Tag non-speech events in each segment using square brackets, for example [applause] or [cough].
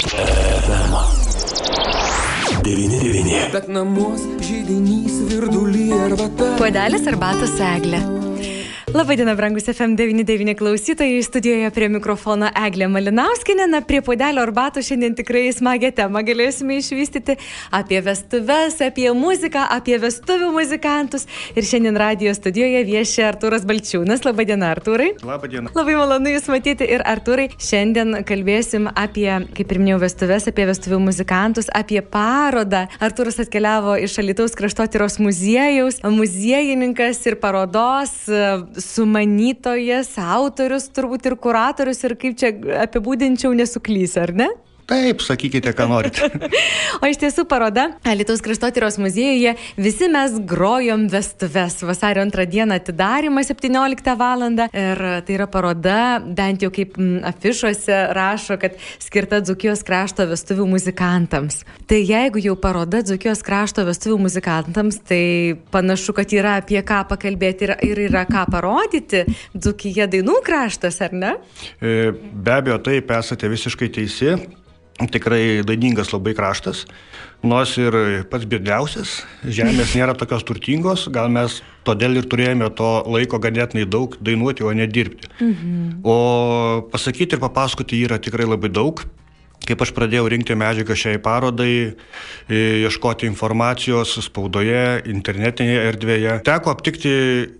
99. Bet namus žydinys virdulį arbata. Puodelis arbatos eglė. Labadiena, brangus FM99 klausytojai, studijoje prie mikrofono Eglė Malinauskinė. Na, prie puodelio arbato šiandien tikrai smagią temą galėsime išvystyti apie vestuves, apie muziką, apie vestuvių muzikantus. Ir šiandien radio studijoje viešia Artūras Balčiūnas. Labadiena, Artūrai. Labadiena. Labai malonu Jūs matyti ir Artūrai. Šiandien kalbėsim apie, kaip ir minėjau, vestuves, apie vestuvių muzikantus, apie parodą. Artūras atkeliavo iš Alitaus kraštotyros muziejaus, muziejininkas ir parodos sumanytojas, autorius, turbūt ir kuratorius, ir kaip čia apibūdinčiau, nesuklys, ar ne? Taip, sakykite, ką norite. [laughs] o iš tiesų paroda Lietuvos kraštotyros muziejuje visi mes grojom vestuves. Vasario antrą dieną atidarimą 17 val. Ir tai yra paroda, bent jau kaip afišuose rašo, kad skirta Dzukijos krašto vestuvių muzikantams. Tai jeigu jau paroda Dzukijos krašto vestuvių muzikantams, tai panašu, kad yra apie ką pakalbėti ir, ir yra ką parodyti. Dzukija dainų kraštas, ar ne? E, be abejo, taip, esate visiškai teisi tikrai dainingas labai kraštas, nors ir pats biedniausias, žemės nėra tokios turtingos, gal mes todėl ir turėjome to laiko ganėtinai daug dainuoti, o ne dirbti. Mhm. O pasakyti ir papasakoti yra tikrai labai daug. Kaip aš pradėjau rinkti medžiagą šiai parodai, ieškoti informacijos spaudoje, internetinėje erdvėje, teko aptikti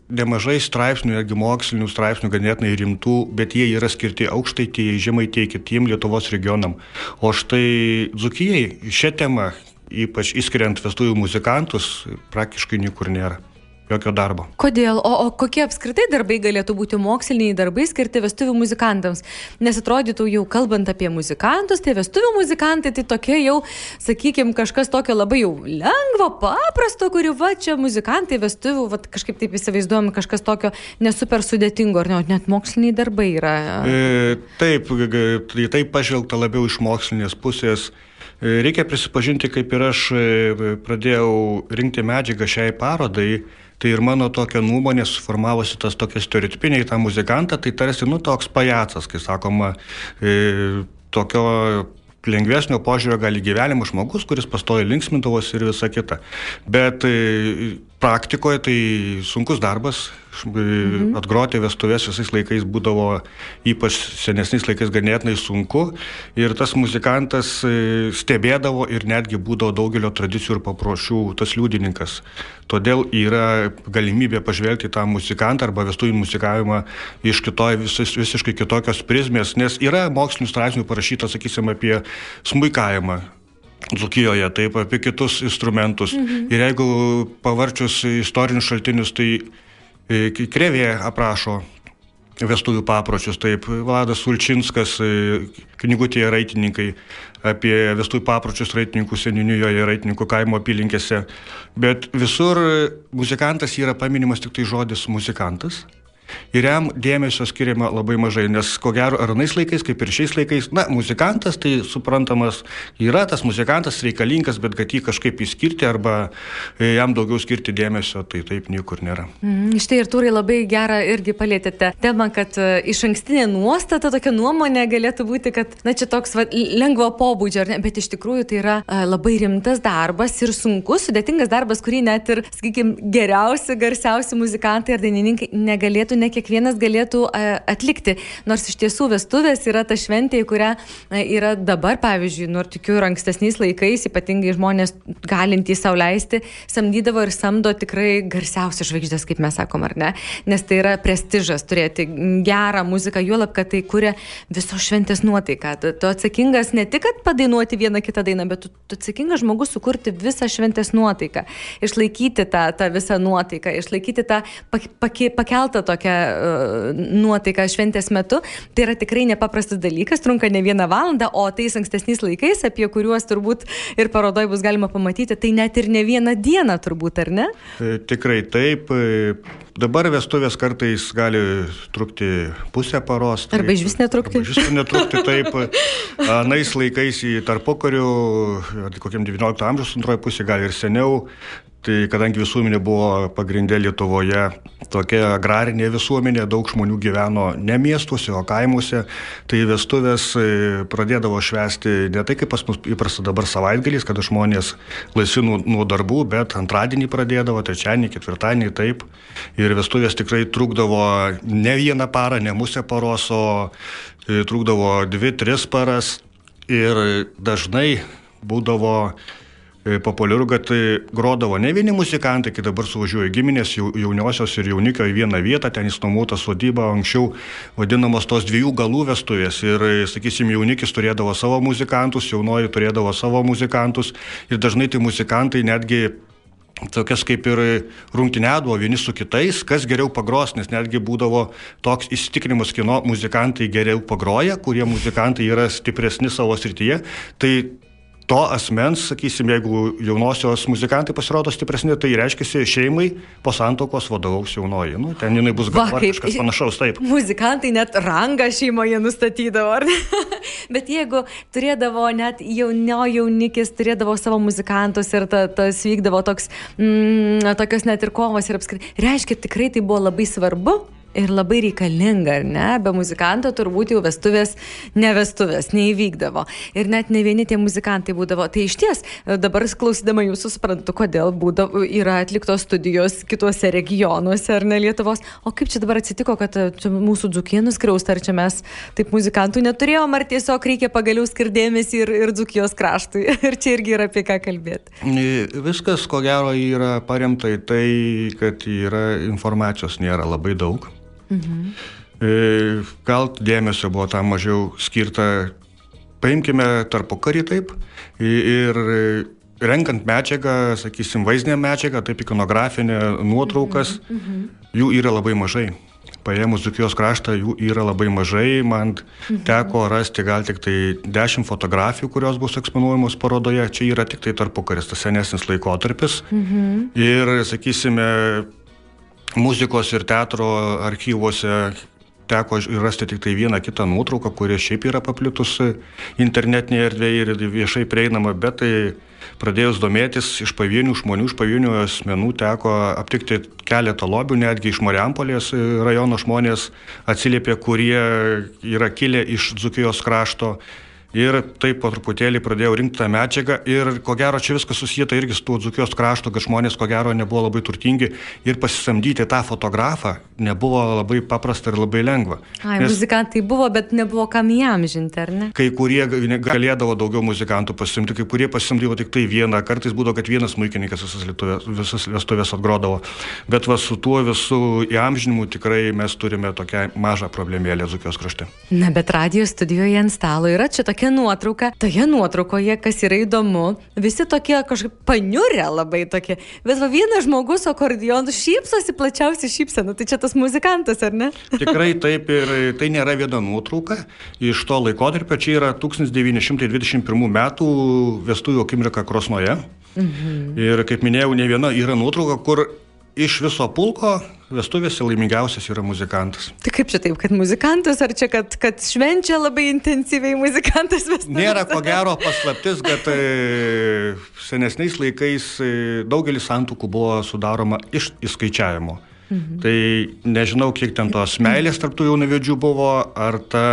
nemažai straipsnių, netgi mokslinių straipsnių, ganėtinai rimtų, bet jie yra skirti aukštaitijai, žemaitijai, kitiem Lietuvos regionam. O štai Dzukijai šią temą, ypač įskiriant vestuvių muzikantus, praktiškai niekur nėra jokio darbo. Kodėl? O, o kokie apskritai darbai galėtų būti moksliniai darbai skirti vestuvių muzikantams? Nes atrodytų jau kalbant apie muzikantus, tai vestuvių muzikantai tai tokie jau, sakykime, kažkas tokio labai jau lengvo, paprasto, kuriuo va čia muzikantai vestuvių, va kažkaip taip įsivaizduojam, kažkas tokio nesuper sudėtingo, ar ne, net moksliniai darbai yra. E, taip, tai taip pažvelgta labiau iš mokslinės pusės. Reikia prisipažinti, kaip ir aš pradėjau rinkti medžiagą šiai parodai, tai ir mano tokia nuomonė suformavosi tas tokia stereotipinė į tą muzikantą, tai tarsi, nu, toks pajacas, kai sakoma, e, tokio lengvesnio požiūrio gali gyvenimo žmogus, kuris pastoja linksmindavosi ir visa kita. Bet e, praktikoje tai sunkus darbas, mhm. atgroti vestuvės visais laikais būdavo ypač senesniais laikais ganėtinai sunku ir tas muzikantas e, stebėdavo ir netgi būdavo daugelio tradicijų ir paprošių tas liudininkas. Todėl yra galimybė pažvelgti tą muzikantą arba vestuvių muzikavimą iš kitoj, vis, visiškai kitokios prizmės, nes yra mokslinių straipsnių parašyta, sakysim, apie smuikavimą. Dzukijoje, taip, apie kitus instrumentus. Mhm. Ir jeigu pavarčius istorinius šaltinius, tai E, Krevė aprašo vestuvių papročius, taip, Vladas Ulčinskas, e, knygutėje raitininkai apie vestuvių papročius raitininkų seninijoje, raitininkų kaimo apylinkėse, bet visur muzikantas yra paminimas tik tai žodis muzikantas ir jam dėmesio skiriama labai mažai, nes ko gero ar anais laikais, kaip ir šiais laikais, na, muzikantas tai suprantamas yra, tas muzikantas reikalingas, bet kad jį kažkaip įskirti arba e, jam daugiau skirti dėmesio, tai taip niekur nėra. Mm, štai ir turi labai gerą irgi palėtėte temą, kad uh, iš ankstinė nuostata, tokia nuomonė galėtų būti, kad, na, čia toks va, lengvo pobūdžio, bet iš tikrųjų tai yra uh, labai rimtas darbas ir sunkus, sudėtingas darbas, kurį net ir, sakykime, geriausi, garsiausi muzikantai ar dainininkai negalėtų ne kiekvienas galėtų e, atlikti. Nors iš tiesų vestuvės yra ta šventė, į kurią e, yra dabar, pavyzdžiui, nors tikiu ir ankstesniais laikais, ypatingai žmonės galintys sauliaisti, samdydavo ir samdo tikrai garsiausias žvaigždės, kaip mes sakom, ar ne? Nes tai yra prestižas turėti gerą muziką, juolab, kad tai kuria visos šventės nuotaiką. Tu, tu atsakingas ne tik, kad padainuoti vieną kitą dainą, bet tu, tu atsakingas žmogus sukurti visą šventės nuotaiką, išlaikyti tą, tą visą nuotaiką, išlaikyti tą pakeltą tokią tokią uh, nuotaiką šventės metu. Tai yra tikrai nepaprastas dalykas, trunka ne vieną valandą, o tais ankstesniais laikais, apie kuriuos turbūt ir parodoj bus galima pamatyti, tai net ir ne vieną dieną turbūt, ar ne? E, tikrai taip. E, dabar vestuvės kartais gali trukti pusę paros. Taip, arba iš vis netrukti. Iš vis netrukti, taip. Anais laikais į tarpukarių, kokiam 19 amžiaus antroji pusė, gal ir seniau, Tai kadangi visuomenė buvo pagrindė Lietuvoje tokia agrarinė visuomenė, daug žmonių gyveno ne miestuose, o kaimuose, tai vestuvės e, pradėdavo švesti ne tai kaip pas mus įprasta dabar savaitgaliais, kada žmonės laisvi nuo, nuo darbų, bet antradienį pradėdavo, trečiadienį, ketvirtadienį taip. Ir vestuvės tikrai trukdavo ne vieną parą, ne musę paros, o e, trukdavo dvi, tris paras. Ir dažnai būdavo populiaru, kad tai grodavo ne vieni muzikantai, kai dabar suvažiuoja giminės jauniosios ir jaunikio į vieną vietą, ten įsnomuota sodyba, anksčiau vadinamos tos dviejų galų vestuvės. Ir, e, sakysim, jaunikis turėdavo savo muzikantus, jaunoji turėdavo savo muzikantus ir dažnai tai muzikantai netgi tokias kaip ir rungtinėdavo vieni su kitais, kas geriau pagros, nes netgi būdavo toks įsitikinimas, kino muzikantai geriau pagroja, kurie muzikantai yra stipresni savo srityje. Tai to asmens, sakysim, jeigu jaunosios muzikantai pasirodo stipresni, tai reiškia šeimai po santokos vadovaus jaunoji. Nu, ten jinai bus gal kažkas panašaus, taip. Muzikantai net rangą šeimoje nustatydavo, ar ne? [laughs] Bet jeigu turėdavo net jaunio jaunikis, turėdavo savo muzikantus ir ta, tas vykdavo toks, mm, tokios net ir kovos ir apskritai, reiškia, tikrai tai buvo labai svarbu ir labai reikalinga, ar ne? Be muzikanto turbūt jau vestuvės, ne vestuvės, neįvykdavo. Ir net ne vieni tie muzikantai būdavo. Tai iš ties, dabar klausydama jūsų suprantu, kodėl būdavo, yra atliktos studijos kituose regionuose ar ne Lietuvos. O kaip čia dabar atsitiko, kad mūsų dzukė nuskriausta, ar čia mes taip muzikantų neturėjom, ar tiesiog reikia pagaliau skirdėmėsi ir, ir dzukijos kraštui. [laughs] ir čia irgi yra apie ką kalbėti. Viskas, ko gero, yra paremta į tai, kad yra informacijos nėra labai daug. Mhm. Gal dėmesio buvo tam mažiau skirta, paimkime tarpo karį taip ir renkant medžiagą, sakysim, vaizdinę medžiagą, taip ikonografinę, nuotraukas, mhm. mhm. jų yra labai mažai. Paėmus Dzukijos kraštą jų yra labai mažai, man mhm. teko rasti gal tik tai 10 fotografijų, kurios bus eksponuojamos parodoje, čia yra tik tai tarpukaris, tas senesnis laikotarpis. Mhm. Ir, sakysime, muzikos ir teatro archyvuose teko rasti tik tai vieną kitą nuotrauką, kuri šiaip yra paplitusi internetinėje erdvėje ir viešai prieinama, bet tai pradėjus domėtis iš pavienių žmonių, iš pavienių asmenų teko aptikti keletą lobių, netgi iš Mariampolės rajono žmonės atsiliepė, kurie yra kilę iš Dzukijos krašto Ir taip po truputėlį pradėjau rinkti tą medžiagą ir ko gero čia viskas susijęta irgi su tuo dzukijos krašto, kad žmonės ko gero nebuvo labai turtingi ir pasisamdyti tą fotografą nebuvo labai paprasta ir labai lengva. Ai, Nes muzikantai buvo, bet nebuvo kam jam žinti, ar ne? Kai kurie galėdavo daugiau muzikantų pasimti, kai kurie pasimdavo tik tai vieną, kartais būdavo, kad vienas muikininkas visas, lietuvės, visas vestuvės atgrodavo. Bet va su tuo visų įamžinimu tikrai mes turime tokią mažą problemėlę dzukijos krašte. Na, bet radio studijoje ant stalo yra čia tokia tokia nuotrauka. Toje nuotraukoje, kas yra įdomu, visi tokie kažkaip paniurę labai tokie. Bet va vienas žmogus akordionu šypsosi plačiausiai šypsena. Tai čia tas muzikantas, ar ne? [laughs] Tikrai taip ir tai nėra viena nuotrauka. Iš to laikotarpio čia yra 1921 metų vestuvių akimirka Krosnoje. Mhm. Ir kaip minėjau, ne viena yra nuotrauka, kur iš viso pulko vestuvėse laimingiausias yra muzikantas. Tai kaip čia taip, kad muzikantas, ar čia, kad, kad švenčia labai intensyviai muzikantas vestuvėse? Nėra ko gero paslaptis, kad e, senesniais laikais e, daugelis santokų buvo sudaroma iš įskaičiavimo. Mhm. Tai nežinau, kiek ten tos meilės tarptų jaunavedžių buvo, ar ta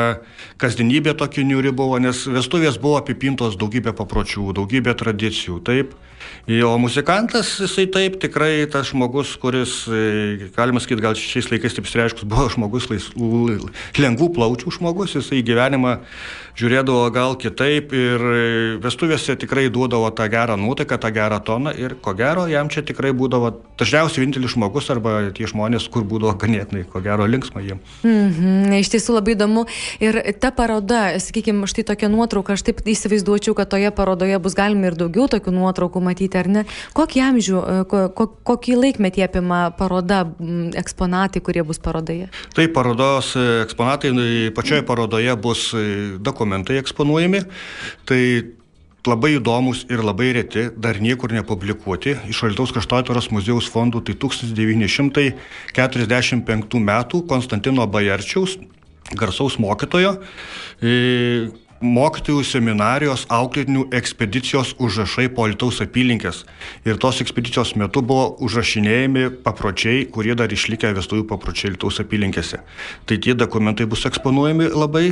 kasdienybė tokia niuri buvo, nes vestuvės buvo apipintos daugybė papročių, daugybė tradicijų, taip. O muzikantas, jisai taip, tikrai tas žmogus, kuris, e, galima sakyti, gal šiais laikais taip išreiškus, buvo žmogus lais, lengvų plaučių žmogus, jisai gyvenimą žiūrėdavo gal kitaip ir vestuvėse tikrai duodavo tą gerą nuotaiką, tą gerą toną ir ko gero jam čia tikrai būdavo dažniausiai vienintelis žmogus arba tie žmonės, kur būdavo ganėtinai, ko gero, linksma jiem. Mm -hmm, iš tiesų labai įdomu ir ta paroda, sakykime, štai tokia nuotrauka, aš taip įsivaizduočiau, kad toje parodoje bus galima ir daugiau tokių nuotraukų matyti ar ne? Kokį amžių, e, ko, ko, kokį laikmetį apima paroda, eksponatai, kurie bus parodoje? Tai parodos e, eksponatai, pačioje parodoje bus e, dokumentai eksponuojami. Tai labai įdomus ir labai reti, dar niekur nepublikuoti. Iš Alitaus kraštotyros muziejaus fondų tai 1945 metų Konstantino Bajarčiaus, garsaus mokytojo, e, mokytojų seminarijos auklėtinių ekspedicijos užrašai po Alitaus apylinkės. Ir tos ekspedicijos metu buvo užrašinėjami papročiai, kurie dar išlikę vestuvių papročiai Alitaus apylinkėse. Tai tie dokumentai bus eksponuojami labai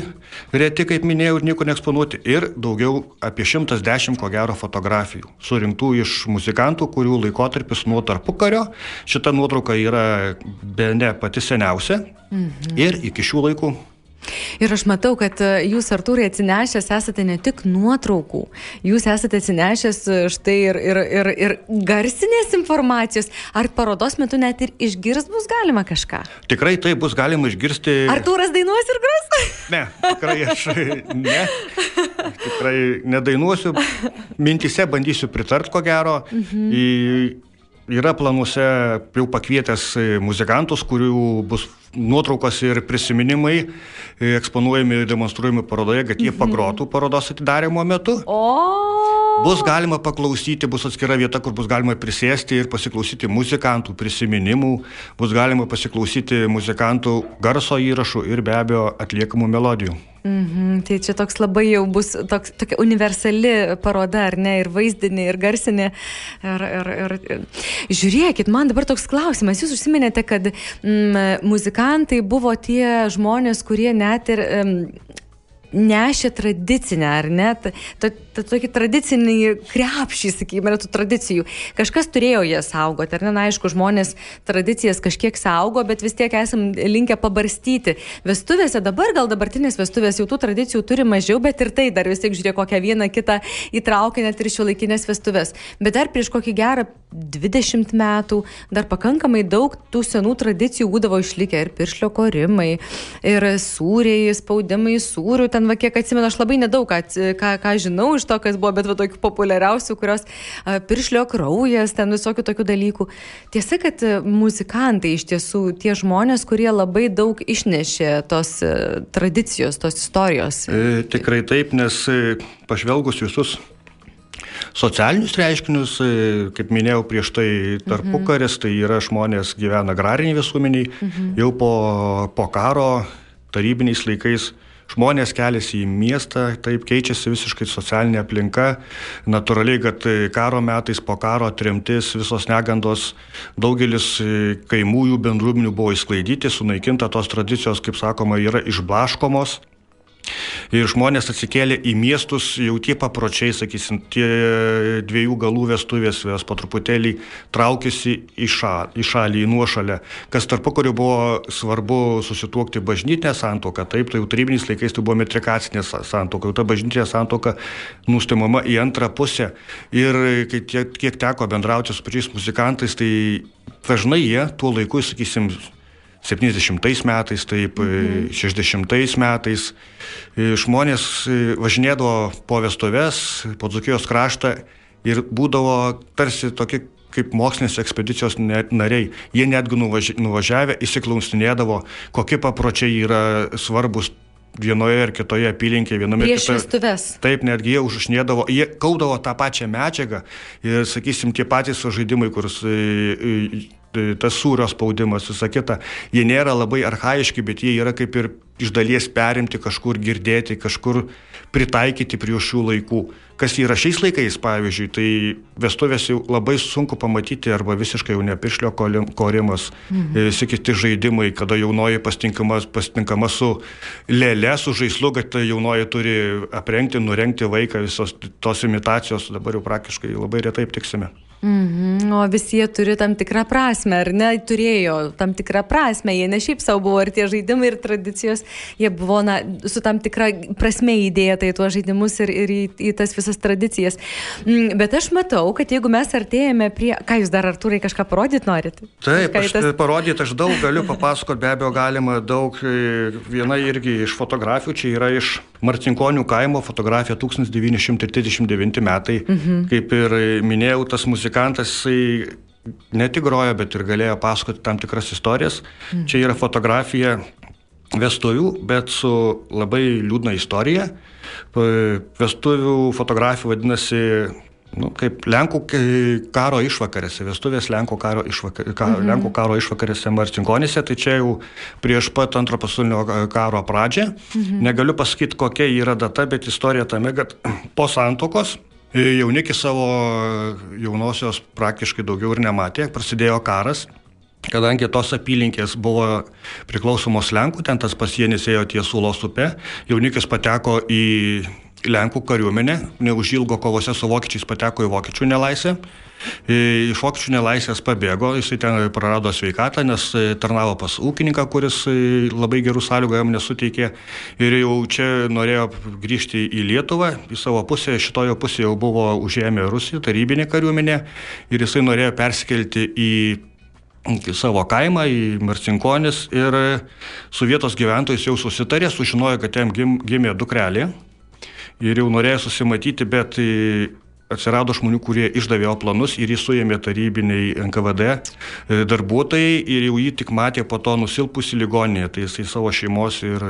reti, kaip minėjau, ir nieko neeksponuoti. Ir daugiau apie 110 ko gero fotografijų, surinktų iš muzikantų, kurių laikotarpis nuo tarpukario. Šita nuotrauka yra be ne pati seniausia. Mhm. Ir iki šių laikų Ir aš matau, kad e, jūs, Artūrai, atsinešęs esate ne tik nuotraukų, jūs esate atsinešęs e, štai ir, ir, ir, ir garsinės informacijos. Ar parodos metu net ir išgirst bus galima kažką? Tikrai tai bus galima išgirsti. Artūras dainuos ir gros? Ne, tikrai aš ne. Tikrai nedainuosiu. Mintise bandysiu pritart, ko gero. Mhm. Į, yra planuose jau pakvietęs muzikantus, kurių bus nuotraukos ir prisiminimai e, eksponuojami ir demonstruojami parodoje, kad jie mhm. pagrotų parodos atidarimo metu. O. Bus galima paklausyti, bus atskira vieta, kur bus galima prisėsti ir pasiklausyti muzikantų prisiminimų, bus galima pasiklausyti muzikantų garso įrašų ir be abejo atliekamų melodijų. Mhm, tai čia toks labai jau bus toks, tokia universali paroda, ar ne, ir vaizdinė, ir garsinė. Ir, ir, ir, žiūrėkit, man dabar toks klausimas. Jūs užsiminėte, kad mm, muzikantai buvo tie žmonės, kurie net ir mm, nešė tradicinę, ar ne, tokį tradicinį krepšį, sakykime, tų tradicijų. Kažkas turėjo jas saugoti, ar ne, na, aišku, žmonės tradicijas kažkiek saugo, bet vis tiek esam linkę pabarstyti. Vestuvėse dabar, gal dabartinės vestuvės jau tų tradicijų turi mažiau, bet ir tai dar vis tiek žiūrėk kokią vieną kitą įtraukia net ir šio laikinės vestuvės. Bet dar prieš kokį gerą 20 metų dar pakankamai daug tų senų tradicijų būdavo išlikę ir piršlio korimai, ir sūriai, spaudimai sūrių, ten va kiek atsimenu, aš labai nedaug ką, ką, ką žinau iš to, kas buvo, bet va tokių populiariausių, kurios piršlio kraujas, ten visokių tokių dalykų. Tiesa, kad muzikantai iš tiesų tie žmonės, kurie labai daug išnešė tos a, tradicijos, tos istorijos. E, tikrai taip, nes e, pažvelgus visus socialinius reiškinius, e, kaip minėjau prieš tai tarpukaris, mhm. tai yra žmonės gyvena agrariniai visuomeniai, mhm. jau po, po karo tarybiniais laikais žmonės keliasi į miestą, taip keičiasi visiškai socialinė aplinka. Natūraliai, kad karo metais po karo tremtis, visos negandos, daugelis kaimųjų bendruomenių buvo įsklaidyti, sunaikinta tos tradicijos, kaip sakoma, yra išblaškomos. Ir žmonės atsikėlė į miestus, jau tie papročiai, sakysim, tie dviejų galų vestuvės, jos po truputėlį traukėsi į, šal, į šalį, į nuošalę. Kas tarpu, kurio buvo svarbu susituokti bažnytinę santoką, taip, tai jau tarybiniais laikais tai buvo metrikacinė santoka, jau ta bažnytinė santoka nustimama į antrą pusę. Ir kai tiek, kiek teko bendrauti su pačiais muzikantais, tai dažnai jie tuo laiku, sakysim, 70 metais, taip, mhm. 60 metais. Žmonės važinėdavo po vestuves, po Dzukijos kraštą ir būdavo tarsi tokie kaip mokslinės ekspedicijos nariai. Jie netgi nuvažiavę įsiklaustinėdavo, kokie papročiai yra svarbus vienoje ar kitoje apylinkėje, viename Prieš kitoje. vestuves. Taip, netgi jie užrašinėdavo, jie kaudavo tą pačią medžiagą ir, sakysim, tie patys žaidimai, kur tas sūrio spaudimas, visa kita, jie nėra labai arhaiški, bet jie yra kaip ir iš dalies perimti, kažkur girdėti, kažkur pritaikyti prie šių laikų. Kas yra šiais laikais, pavyzdžiui, tai vestuvės jau labai sunku pamatyti arba visiškai jau nepiršlio korimas, mhm. visi kiti žaidimai, kada jaunoji pastinkama su lėlė, su žaislu, kad jaunoji turi aprengti, nurengti vaiką, visos tos imitacijos dabar jau praktiškai labai retai aptiksime. Mhm, o visi jie turi tam tikrą prasme, ar ne? Turėjo tam tikrą prasme, jie ne šiaip savo buvo ir tie žaidimai ir tradicijos, jie buvo na, su tam tikra prasme įdėję tai tuos žaidimus ir, ir į, į tas visas tradicijas. Mm, bet aš matau, kad jeigu mes artėjame prie... Ką jūs dar, Artūrai, kažką parodyti norit? Taip, aš tas... parodyti aš daug galiu papasakoti, be abejo galima daug. E, viena irgi iš fotografijų, čia yra iš Marcinkonių kaimo fotografija 1939 metai. Mhm. Kaip ir minėjau, tas muzikantas ne tik grojo, bet ir galėjo pasakoti tam tikras istorijas. Mm. Čia yra fotografija vestuvių, bet su labai liūdna istorija. Vestuvių fotografija vadinasi nu, kaip Lenkų karo išvakarėse, vestuvės Lenkų karo, išvaka, ka, mhm. Lenkų karo išvakarėse Marcinkonėse, tai čia jau prieš pat antro pasaulinio karo pradžią. Mhm. Negaliu pasakyti, kokia yra data, bet istorija tame, kad po santokos jaunikis savo jaunosios praktiškai daugiau ir nematė, prasidėjo karas. Kadangi tos apylinkės buvo priklausomos Lenkų, ten tas pasienis ėjo ties Ulos upe, jaunikis pateko į Lenkų kariuomenę, neužilgo kovose su vokiečiais pateko į vokiečių nelaisvę. E, Iš vokiečių nelaisvės pabėgo, jisai ten prarado sveikatą, nes e, tarnavo pas ūkininką, kuris e, labai gerų sąlygų jam nesuteikė. Ir jau čia norėjo grįžti į Lietuvą, į savo pusę, šitojo pusėje jau buvo užėmę Rusija, tarybinė kariuomenė, ir jisai norėjo persikelti į savo kaimą, į Marcinkonis ir su vietos gyventojais jau susitarė, sužinojo, kad jam gim, gimė dukrelė ir jau norėjo susimatyti, bet e, atsirado žmonių, kurie išdavė jo planus ir jį suėmė tarybiniai NKVD e, darbuotojai ir jau jį tik matė po to nusilpusi ligoninėje, tai jisai savo šeimos ir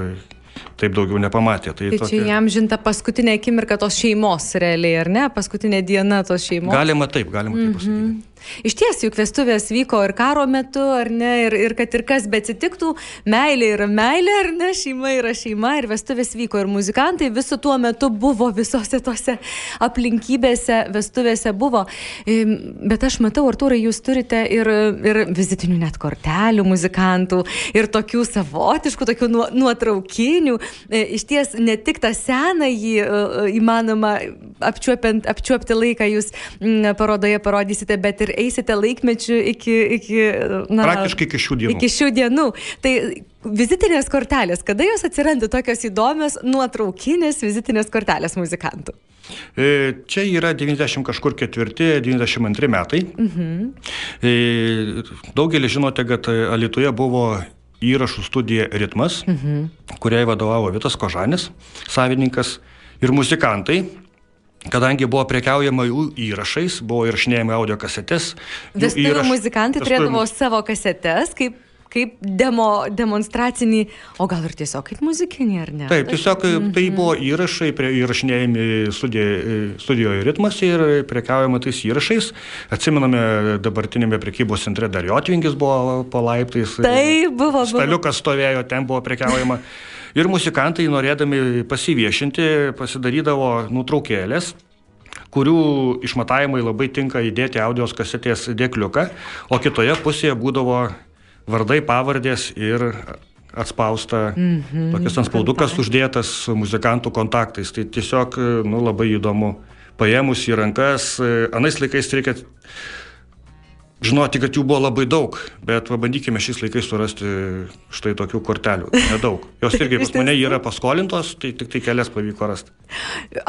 taip daugiau nepamatė. Tai čia jam žinta paskutinė akimirka tos šeimos realiai, ar ne? Paskutinė diena tos šeimos. Galima taip, galima taip pasakyti. Iš ties, juk vestuvės vyko ir karo metu, ar ne, ir, ir kad ir kas betsitiktų, meilė yra meilė, ar ne, šeima yra šeima, ir vestuvės vyko, ir muzikantai visų tuo metu buvo visose tose aplinkybėse, vestuvėse buvo. Bet aš matau, Artūrai, jūs turite ir, ir vizitinių net kortelių muzikantų, ir tokių savotiškų, tokių nuo- nuotraukinių. E, Iš ties, ne tik tą senąjį e, e, įmanoma apčiuopti laiką jūs parodoje parodysite, bet ir eisite laikmečių iki, iki, na, Praktiškai iki šių dienų. Iki šių dienų. Tai vizitinės kortelės, kada jos atsiranda tokios įdomios nuotraukinės vizitinės kortelės muzikantų? E, Čia yra 90 kažkur ketvirti, 92 metai. Mhm. Daugelis žinote, kad Alitoje buvo įrašų studija Ritmas, mhm. kuriai vadovavo Vitas Kožanis, savininkas ir muzikantai. Kadangi buvo prekiaujama jų įrašais, buvo įrašinėjami audio kasetės. Vestuvių įraš- muzikantai vestuvių turėdavo savo kasetes kaip, kaip demo, demonstracinį, o gal ir tiesiog kaip muzikinį, ar ne? Taip, tiesiog Mhm. tai buvo įrašai, prie, įrašinėjami studija- studijoje ritmas ir prekiaujama tais įrašais. Atsimename, dabartinėme prekybos centre dar Jotvingis buvo po laiptais. Tai buvo, buvo. Staliukas stovėjo, ten buvo prekiaujama. [laughs] Ir muzikantai, norėdami pasiviešinti, pasidarydavo nutraukėlės kurių išmatavimai labai tinka įdėti audios kasetės dėkliuką, o kitoje pusėje būdavo vardai, pavardės ir atspausta mm -hmm, tokias ant spaudukas uždėtas muzikantų kontaktais. Tai tiesiog nu, labai įdomu paėmus į rankas. Anais laikais reikia žinoti, kad jų buvo labai daug, bet pabandykime šiais laikais surasti štai tokių kortelių. Nedaug. Jos irgi [laughs] pas mane yra paskolintos, tai tik tai kelias pavyko rasti.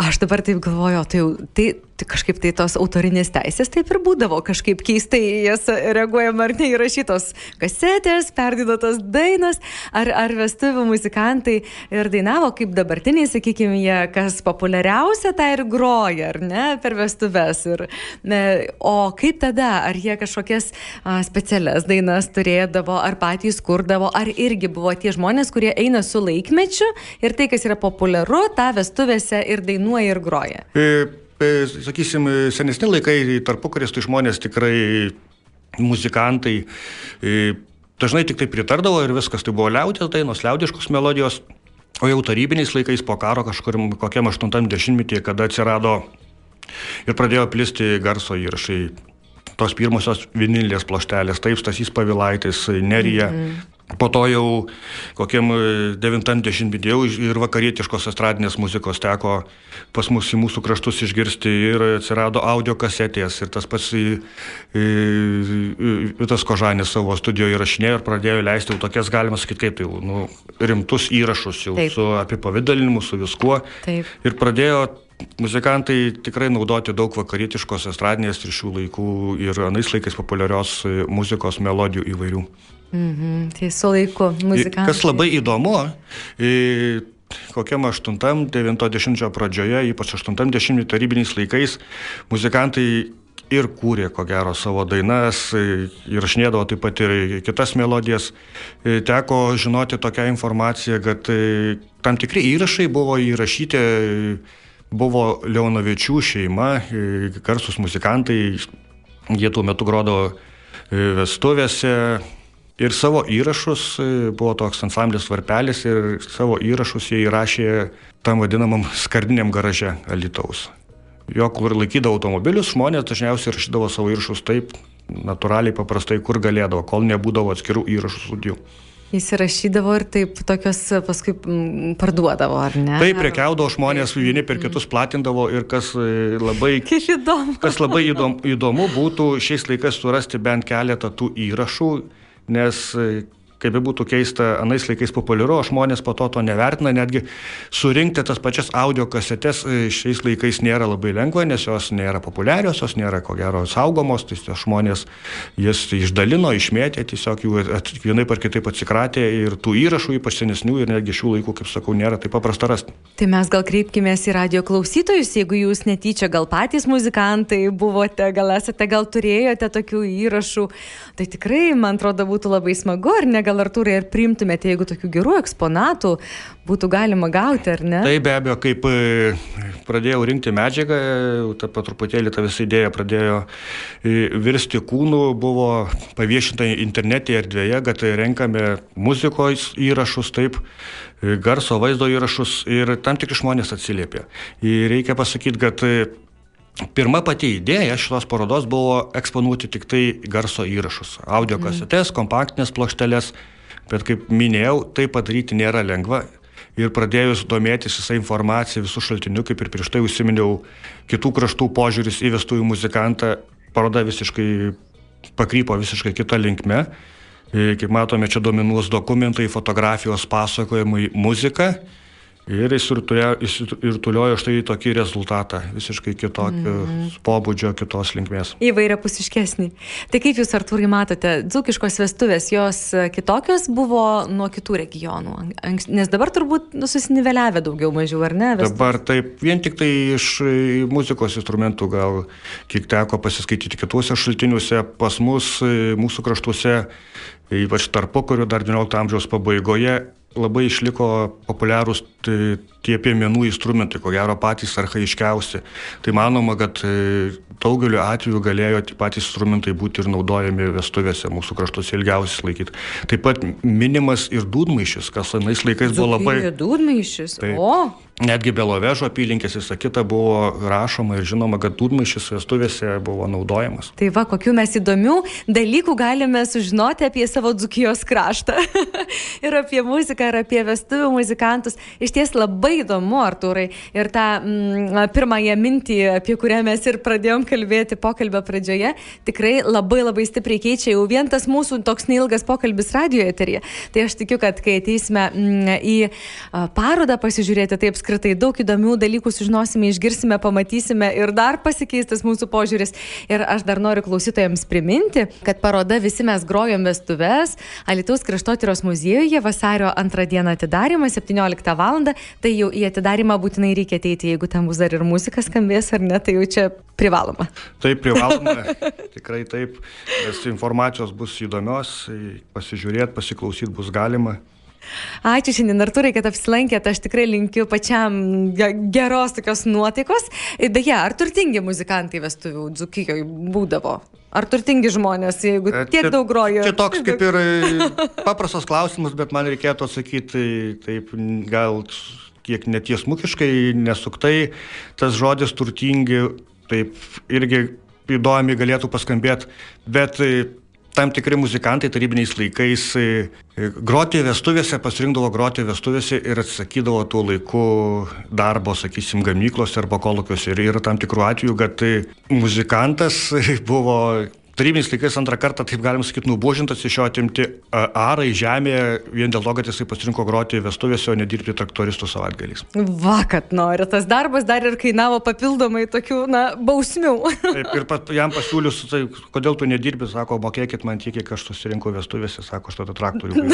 Aš dabar taip galvoju, tai, tai, tai kažkaip tai tos autorinės teisės taip ir būdavo, kažkaip keistai jas reaguojama ar neįrašytos kasetės, perdidotos dainos, ar, ar vestuvių muzikantai ir dainavo kaip dabartiniai, sakykime, jie kas populiariausia, tai ir groja, ar ne, per vestuves. Ir, ne, o kaip tada, ar jie kažkokias a, specialias dainas turėdavo, ar patys kurdavo, ar irgi buvo tie žmonės, kurie eina su laikmečiu ir tai, kas yra populiaru, tą vestuvėse ir dainuoja ir groja. E, sakysim, e, senesni laikai, tarpukaris, tai žmonės tikrai muzikantai e, dažnai tik tai pritardavo ir viskas, tai buvo liaudės dainos, liaudiškos melodijos, o jau tarybiniais laikais po karo kažkur kokiam 80-metyje, kada atsirado ir pradėjo plisti garso įrašai. Tos pirmosios vinilės ploštelės, taip, Stasys Pavilaitis, Nerija. -hmm. Po to jau kokiam 90-metį jau ir vakarietiškos estradinės muzikos teko pas mus į mūsų kraštus išgirsti ir atsirado audio kasetės ir tas pats į, į, į, Vitas Kožanis savo studijoje įrašinėjo ir pradėjo leisti jau tokias, galima sakyti, kaip jau, nu, rimtus įrašus jau Taip. su apipavydalinimu, su viskuo. Taip. Ir pradėjo muzikantai tikrai naudoti daug vakarietiškos estradinės ir šių laikų ir anais laikais populiarios e, muzikos melodijų įvairių. Mhm, tai su laiku muzikantai. Kas labai įdomu, e, kokiam 8-90 pradžioje, ypač 80 tarybiniais laikais, muzikantai ir kūrė, ko gero, savo dainas, įrašinėdavo taip pat ir kitas melodijas. Teko žinoti tokią informaciją, kad tam tikri įrašai buvo įrašyti, buvo Leonavičių šeima, garsus muzikantai, jie tuo metu grodavo vestuvėse, Ir savo įrašus, buvo toks ansamblis varpelis ir savo įrašus jie įrašė tam vadinamam skardiniam garaže Alitaus. Jo, kur laikydavo automobilius, žmonės dažniausiai rašydavo savo įrašus taip, natūraliai, paprastai, kur galėdavo, kol nebūdavo atskirų įrašų studijų. Įsirašydavo ir taip tokios paskui parduodavo, ar ne? Taip, prekiaudavo žmonės, vieni per kitus platindavo ir kas e, labai, [laughs] kas labai įdomu, įdomu būtų šiais laikais surasti bent keletą tų įrašų nes kaip be būtų keista, anais laikais populiaru, o žmonės po to to nevertina, netgi surinkti tas pačias audio kasetes e, šiais laikais nėra labai lengva, nes jos nėra populiarios, jos nėra ko gero saugomos, tai žmonės jas išdalino, išmėtė, tiesiog jų vienai par kitaip atsikratė ir tų įrašų, ypač senesnių ir netgi šių laikų, kaip sakau, nėra taip paprasta rasti. Tai mes gal kreipkime į radio klausytojus, jeigu jūs netyčia gal patys muzikantai buvote, gal esate, gal turėjote tokių įrašų, tai tikrai, man atrodo, būtų labai smagu, ar ne? Gal Artūrai ir priimtumėte, jeigu tokių gerų eksponatų būtų galima gauti, ar ne? Tai be abejo, kaip e, pradėjau rinkti medžiagą, ta patruputėlį ta visa idėja pradėjo e, virsti kūnų, buvo paviešinta internete erdvėje, kad renkame muzikos įrašus, taip, e, garso vaizdo įrašus ir tam tikri žmonės atsiliepė. Ir reikia pasakyti, kad Pirma pati idėja šitos parodos buvo eksponuoti tik tai garso įrašus, audio kasetės, mm. kompaktinės plokštelės, bet kaip minėjau, tai padaryti nėra lengva. Ir pradėjus domėtis visą informaciją, visų šaltinių, kaip ir prieš tai užsiminiau, kitų kraštų požiūris į vestuvių muzikantą, paroda visiškai pakrypo visiškai kitą linkmę. E, kaip matome, čia dominuos dokumentai, fotografijos, pasakojimai, muzika. Ir jis ir tuliojo štai tokį rezultatą, visiškai kitokio mm. pobūdžio, kitos linkmės. Įvairia pusiškesnį. Tai kaip jūs, Artūrai, matote, dzukiškos vestuvės, jos kitokios buvo nuo kitų regionų? Nes dabar turbūt nu, susiniveliavę daugiau mažiau, ar ne? Vestuvės? Dabar taip, vien tik tai iš muzikos instrumentų gal kiek teko pasiskaityti kituose šaltiniuose, pas mus, mūsų kraštuose, ypač tarpo, kuriuo dar 19 amžiaus pabaigoje labai išliko populiarūs tie piemenų instrumentai, ko gero patys arhaiškiausi. Tai manoma, kad e, daugeliu atveju galėjo tie patys instrumentai būti ir naudojami vestuvėse mūsų kraštuose ilgiausiai laikyti. Taip pat minimas ir dūdmaišis, kas anais laikais buvo labai... Dūdmaišis, tai, o. Netgi Belovežo apylinkės visą kitą buvo rašoma ir žinoma, kad dūdmaišis vestuvėse buvo naudojamas. Tai va, kokiu mes įdomių dalykų galime sužinoti apie savo dzukijos kraštą. [laughs] ir apie muziką, ir apie vestuvių muzikantus. Iš ties labai įdomu, Artūrai. Ir tą mm, pirmąją mintį, apie kurią mes ir pradėjom kalbėti pokalbio pradžioje, tikrai labai labai stipriai keičia jau vien tas mūsų toks neilgas pokalbis radio eterija. Tai aš tikiu, kad kai ateisime mm, į parodą pasižiūrėti, tai apskritai daug įdomių dalykų sužinosime, išgirsime, pamatysime ir dar pasikeis tas mūsų požiūris. Ir aš dar noriu klausytojams priminti, kad paroda visi mes grojom vestuves Alitaus kraštotyros muziejuje vasario antrą dieną atidarimą 17 val. Tai jau į atidarimą būtinai reikia ateiti, jeigu ten bus dar ir muzika skambės ar ne, tai jau čia privaloma. Taip, privaloma. [laughs] Tikrai taip, nes informacijos bus įdomios, pasižiūrėti, pasiklausyti bus galima. Ačiū šiandien, Arturai, kad apsilankėte. Aš tikrai linkiu pačiam geros tokios nuotaikos. Beje, ar turtingi muzikantai vestuvių Dzukijoje būdavo? Ar turtingi žmonės, jeigu e, tiek daug grojo? Čia toks kaip ir [laughs] paprastas klausimas, bet man reikėtų atsakyti taip gal kiek netiesmukiškai, nesuktai. Tas žodis turtingi taip irgi įdomi galėtų paskambėti, bet e, tam tikri muzikantai tarybiniais laikais e, e, groti vestuvėse, pasirinkdavo groti vestuvėse ir atsakydavo tuo laiku darbo, sakysim, gamyklose arba kolokiuose. Ir yra tam tikrų atvejų, kad muzikantas buvo tarybiniais laikais antrą kartą, taip galim sakyti, nubožintas iš jo atimti arai žemėje vien dėl to, kad jisai pasirinko groti vestuvėse, o nedirbti traktoristų savaitgaliais. Va, kad nori, tas darbas dar ir kainavo papildomai tokių, na, bausmių. [laughs] Taip, ir pat, jam pasiūlius, tai kodėl tu nedirbi, sako, mokėkit man tiek, kiek aš susirinkau vestuvėse, sako, aš tada traktorių.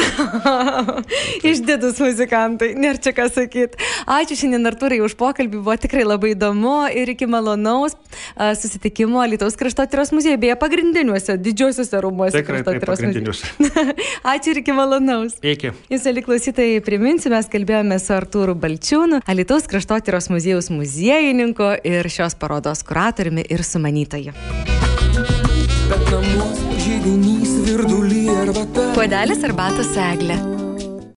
[laughs] [laughs] Išdidus muzikantai, nėra čia ką sakyti. Ačiū šiandien Arturai už pokalbį, buvo tikrai labai įdomu ir iki malonaus susitikimo Lietuvos kraštotyros muziejuje, beje, pagrindiniuose, didžiosiuose rūmuose. Tikrai, taip, pagrindiniuose. [laughs] Ačiū ir iki malonaus. Iki. Jūs, aliklausytai, priminsiu, mes kalbėjome su Artūru Balčiūnu, Lietuvos kraštotyros muziejaus muziejininku ir šios parodos kuratoriumi ir sumanytoju. Puodelis arbatos eglė.